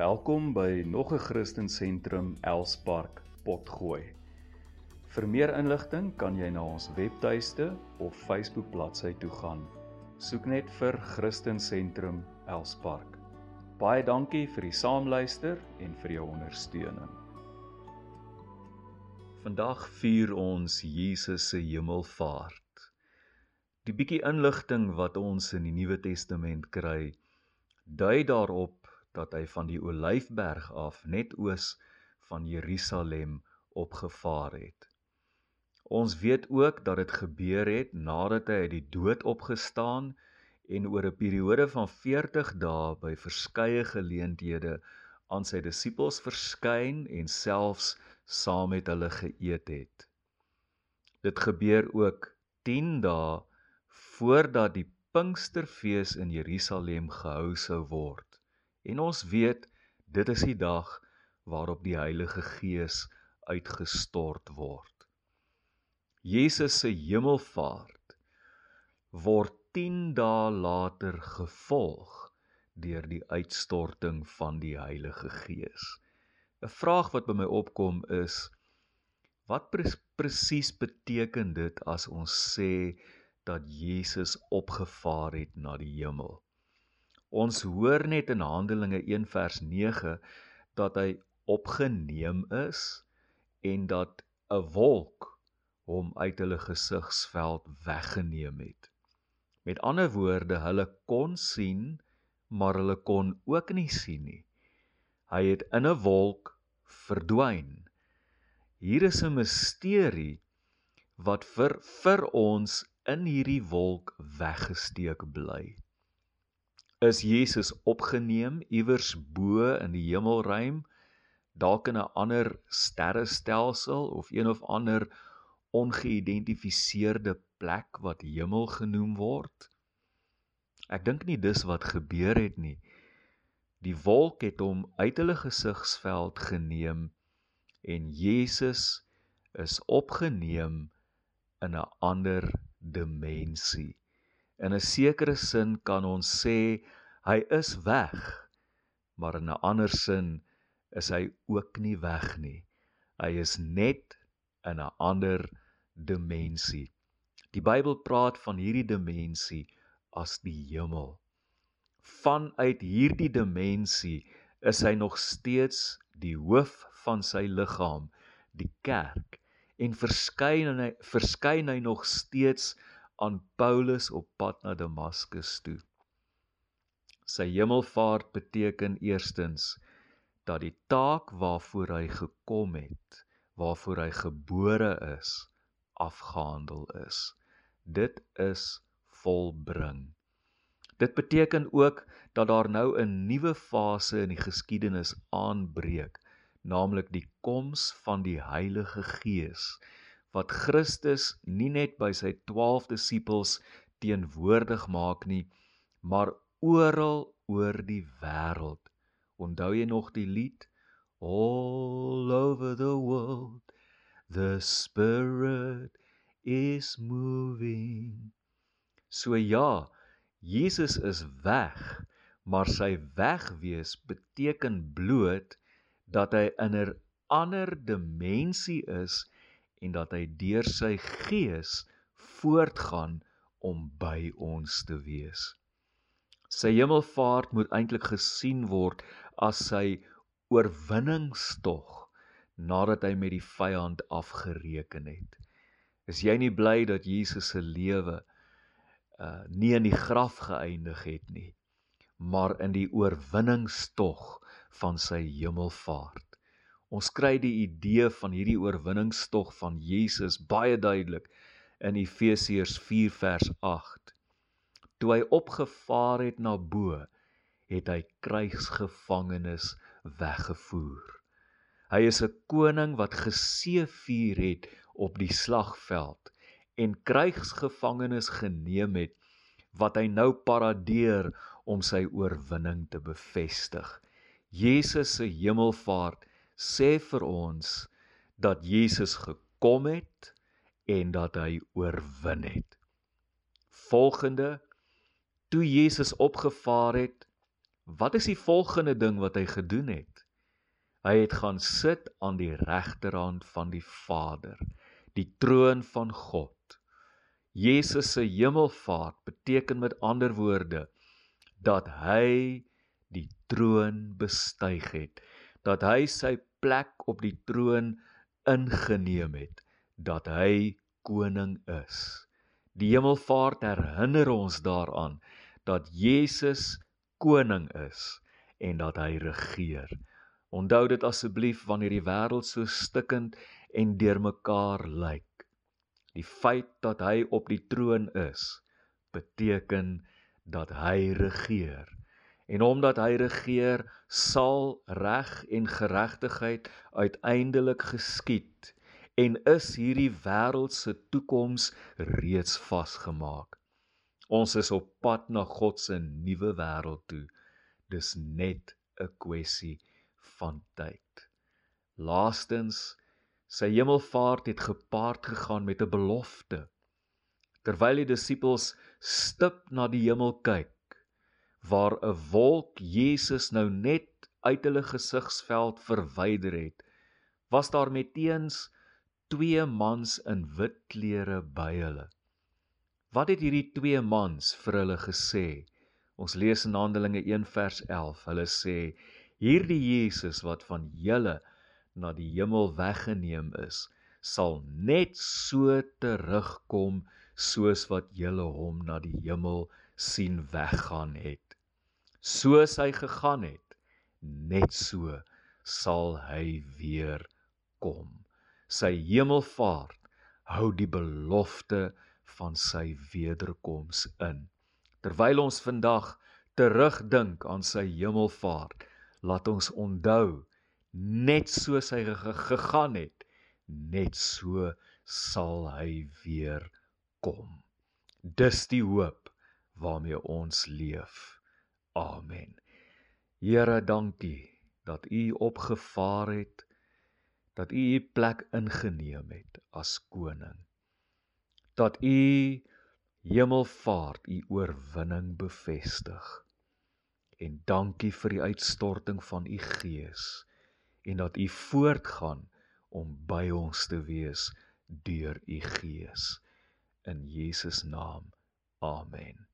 Welkom by nog 'n Christen Sentrum Elspark Potgooi. Vir meer inligting kan jy na ons webtuiste of Facebook bladsy toe gaan. Soek net vir Christen Sentrum Elspark. Baie dankie vir die saamluister en vir jou ondersteuning. Vandag vier ons Jesus se hemelvaart. Die bietjie inligting wat ons in die Nuwe Testament kry, dui daarop dat hy van die Olyfberg af net oos van Jerusalem opgevaar het. Ons weet ook dat dit gebeur het nadat hy uit die dood opgestaan en oor 'n periode van 40 dae by verskeie geleenthede aan sy disippels verskyn en selfs saam met hulle geëet het. Dit gebeur ook 10 dae voordat die Pinksterfees in Jerusalem gehou sou word. En ons weet dit is die dag waarop die Heilige Gees uitgestort word. Jesus se hemelvaart word 10 dae later gevolg deur die uitstorting van die Heilige Gees. 'n Vraag wat by my opkom is wat pre presies beteken dit as ons sê dat Jesus opgevaar het na die hemel? Ons hoor net in Handelinge 1 vers 9 dat hy opgeneem is en dat 'n wolk hom uit hulle gesigsveld weggeneem het. Met ander woorde, hulle kon sien, maar hulle kon ook nie sien nie. Hy het in 'n wolk verdwyn. Hier is 'n misterie wat vir vir ons in hierdie wolk weggesteek bly is Jesus opgeneem iewers bo in die hemelruim, dalk in 'n ander sterrestelsel of een of ander ongeïdentifiseerde plek wat hemel genoem word. Ek dink nie dis wat gebeur het nie. Die wolk het hom uit hulle gesigsveld geneem en Jesus is opgeneem in 'n ander dimensie. In 'n sekere sin kan ons sê hy is weg, maar in 'n ander sin is hy ook nie weg nie. Hy is net in 'n ander dimensie. Die Bybel praat van hierdie dimensie as die hemel. Vanuit hierdie dimensie is hy nog steeds die hoof van sy liggaam, die kerk, en verskyn hy verskyn hy nog steeds aan Paulus op pad na Damaskus toe. Sy hemelvaart beteken eerstens dat die taak waarvoor hy gekom het, waarvoor hy gebore is, afgehandel is. Dit is volbring. Dit beteken ook dat daar nou 'n nuwe fase in die geskiedenis aanbreek, naamlik die koms van die Heilige Gees wat Christus nie net by sy 12 disippels teenwoordig maak nie, maar oral oor die wêreld. Onthou jy nog die lied All over the world the spirit is moving. So ja, Jesus is weg, maar sy wegwees beteken bloot dat hy in 'n ander dimensie is en dat hy deur sy gees voortgaan om by ons te wees. Sy hemelvaart moet eintlik gesien word as sy oorwinningstog nadat hy met die vyand afgereken het. Is jy nie bly dat Jesus se lewe uh nie in die graf geëindig het nie, maar in die oorwinningstog van sy hemelvaart? Ons kry die idee van hierdie oorwinningstog van Jesus baie duidelik in Efesiërs 4 vers 8. Toe hy opgevaar het na bo, het hy krygsgevangenes weggevoer. Hy is 'n koning wat geseëvier het op die slagveld en krygsgevangenes geneem het wat hy nou paradeer om sy oorwinning te bevestig. Jesus se hemelvaart sê vir ons dat Jesus gekom het en dat hy oorwin het. Volgende toe Jesus opgevaar het, wat is die volgende ding wat hy gedoen het? Hy het gaan sit aan die regterhand van die Vader, die troon van God. Jesus se hemelvaart beteken met ander woorde dat hy die troon bestyg het, dat hy sy plek op die troon ingeneem het, dat hy koning is. Die hemelvaart herinner ons daaraan dat Jesus koning is en dat hy regeer. Onthou dit asseblief wanneer die wêreld so stikkend en deurmekaar lyk. Die feit dat hy op die troon is, beteken dat hy regeer. En omdat hy regeer, sal reg en geregtigheid uiteindelik geskied en is hierdie wêreld se toekoms reeds vasgemaak. Ons is op pad na God se nuwe wêreld toe. Dis net 'n kwessie van tyd. Laastens, sy hemelvaart het gepaard gegaan met 'n belofte. Terwyl die disippels stip na die hemel kyk, waar 'n wolk Jesus nou net uit hulle gesigsveld verwyder het, was daar meteens twee mans in wit klere by hulle. Wat het hierdie twee mans vir hulle gesê? Ons lees in Handelinge 1 vers 11. Hulle sê: "Hierdie Jesus wat van julle na die hemel weggeneem is, sal net so terugkom soos wat julle hom na die hemel sien weggaan het. Soos hy gegaan het, net so sal hy weer kom. Sy hemelvaart hou die belofte van sy wederkoms in. Terwyl ons vandag terugdink aan sy hemelvaart, laat ons onthou net soos hy gegaan het, net so sal hy weer kom. Dis die hoop waarmee ons leef. Amen. Here, dankie dat U opgevaar het dat U U plek ingeneem het as koning dat u hemelvaart u oorwinning bevestig. En dankie vir die uitstorting van u gees en dat u voortgaan om by ons te wees deur u gees in Jesus naam. Amen.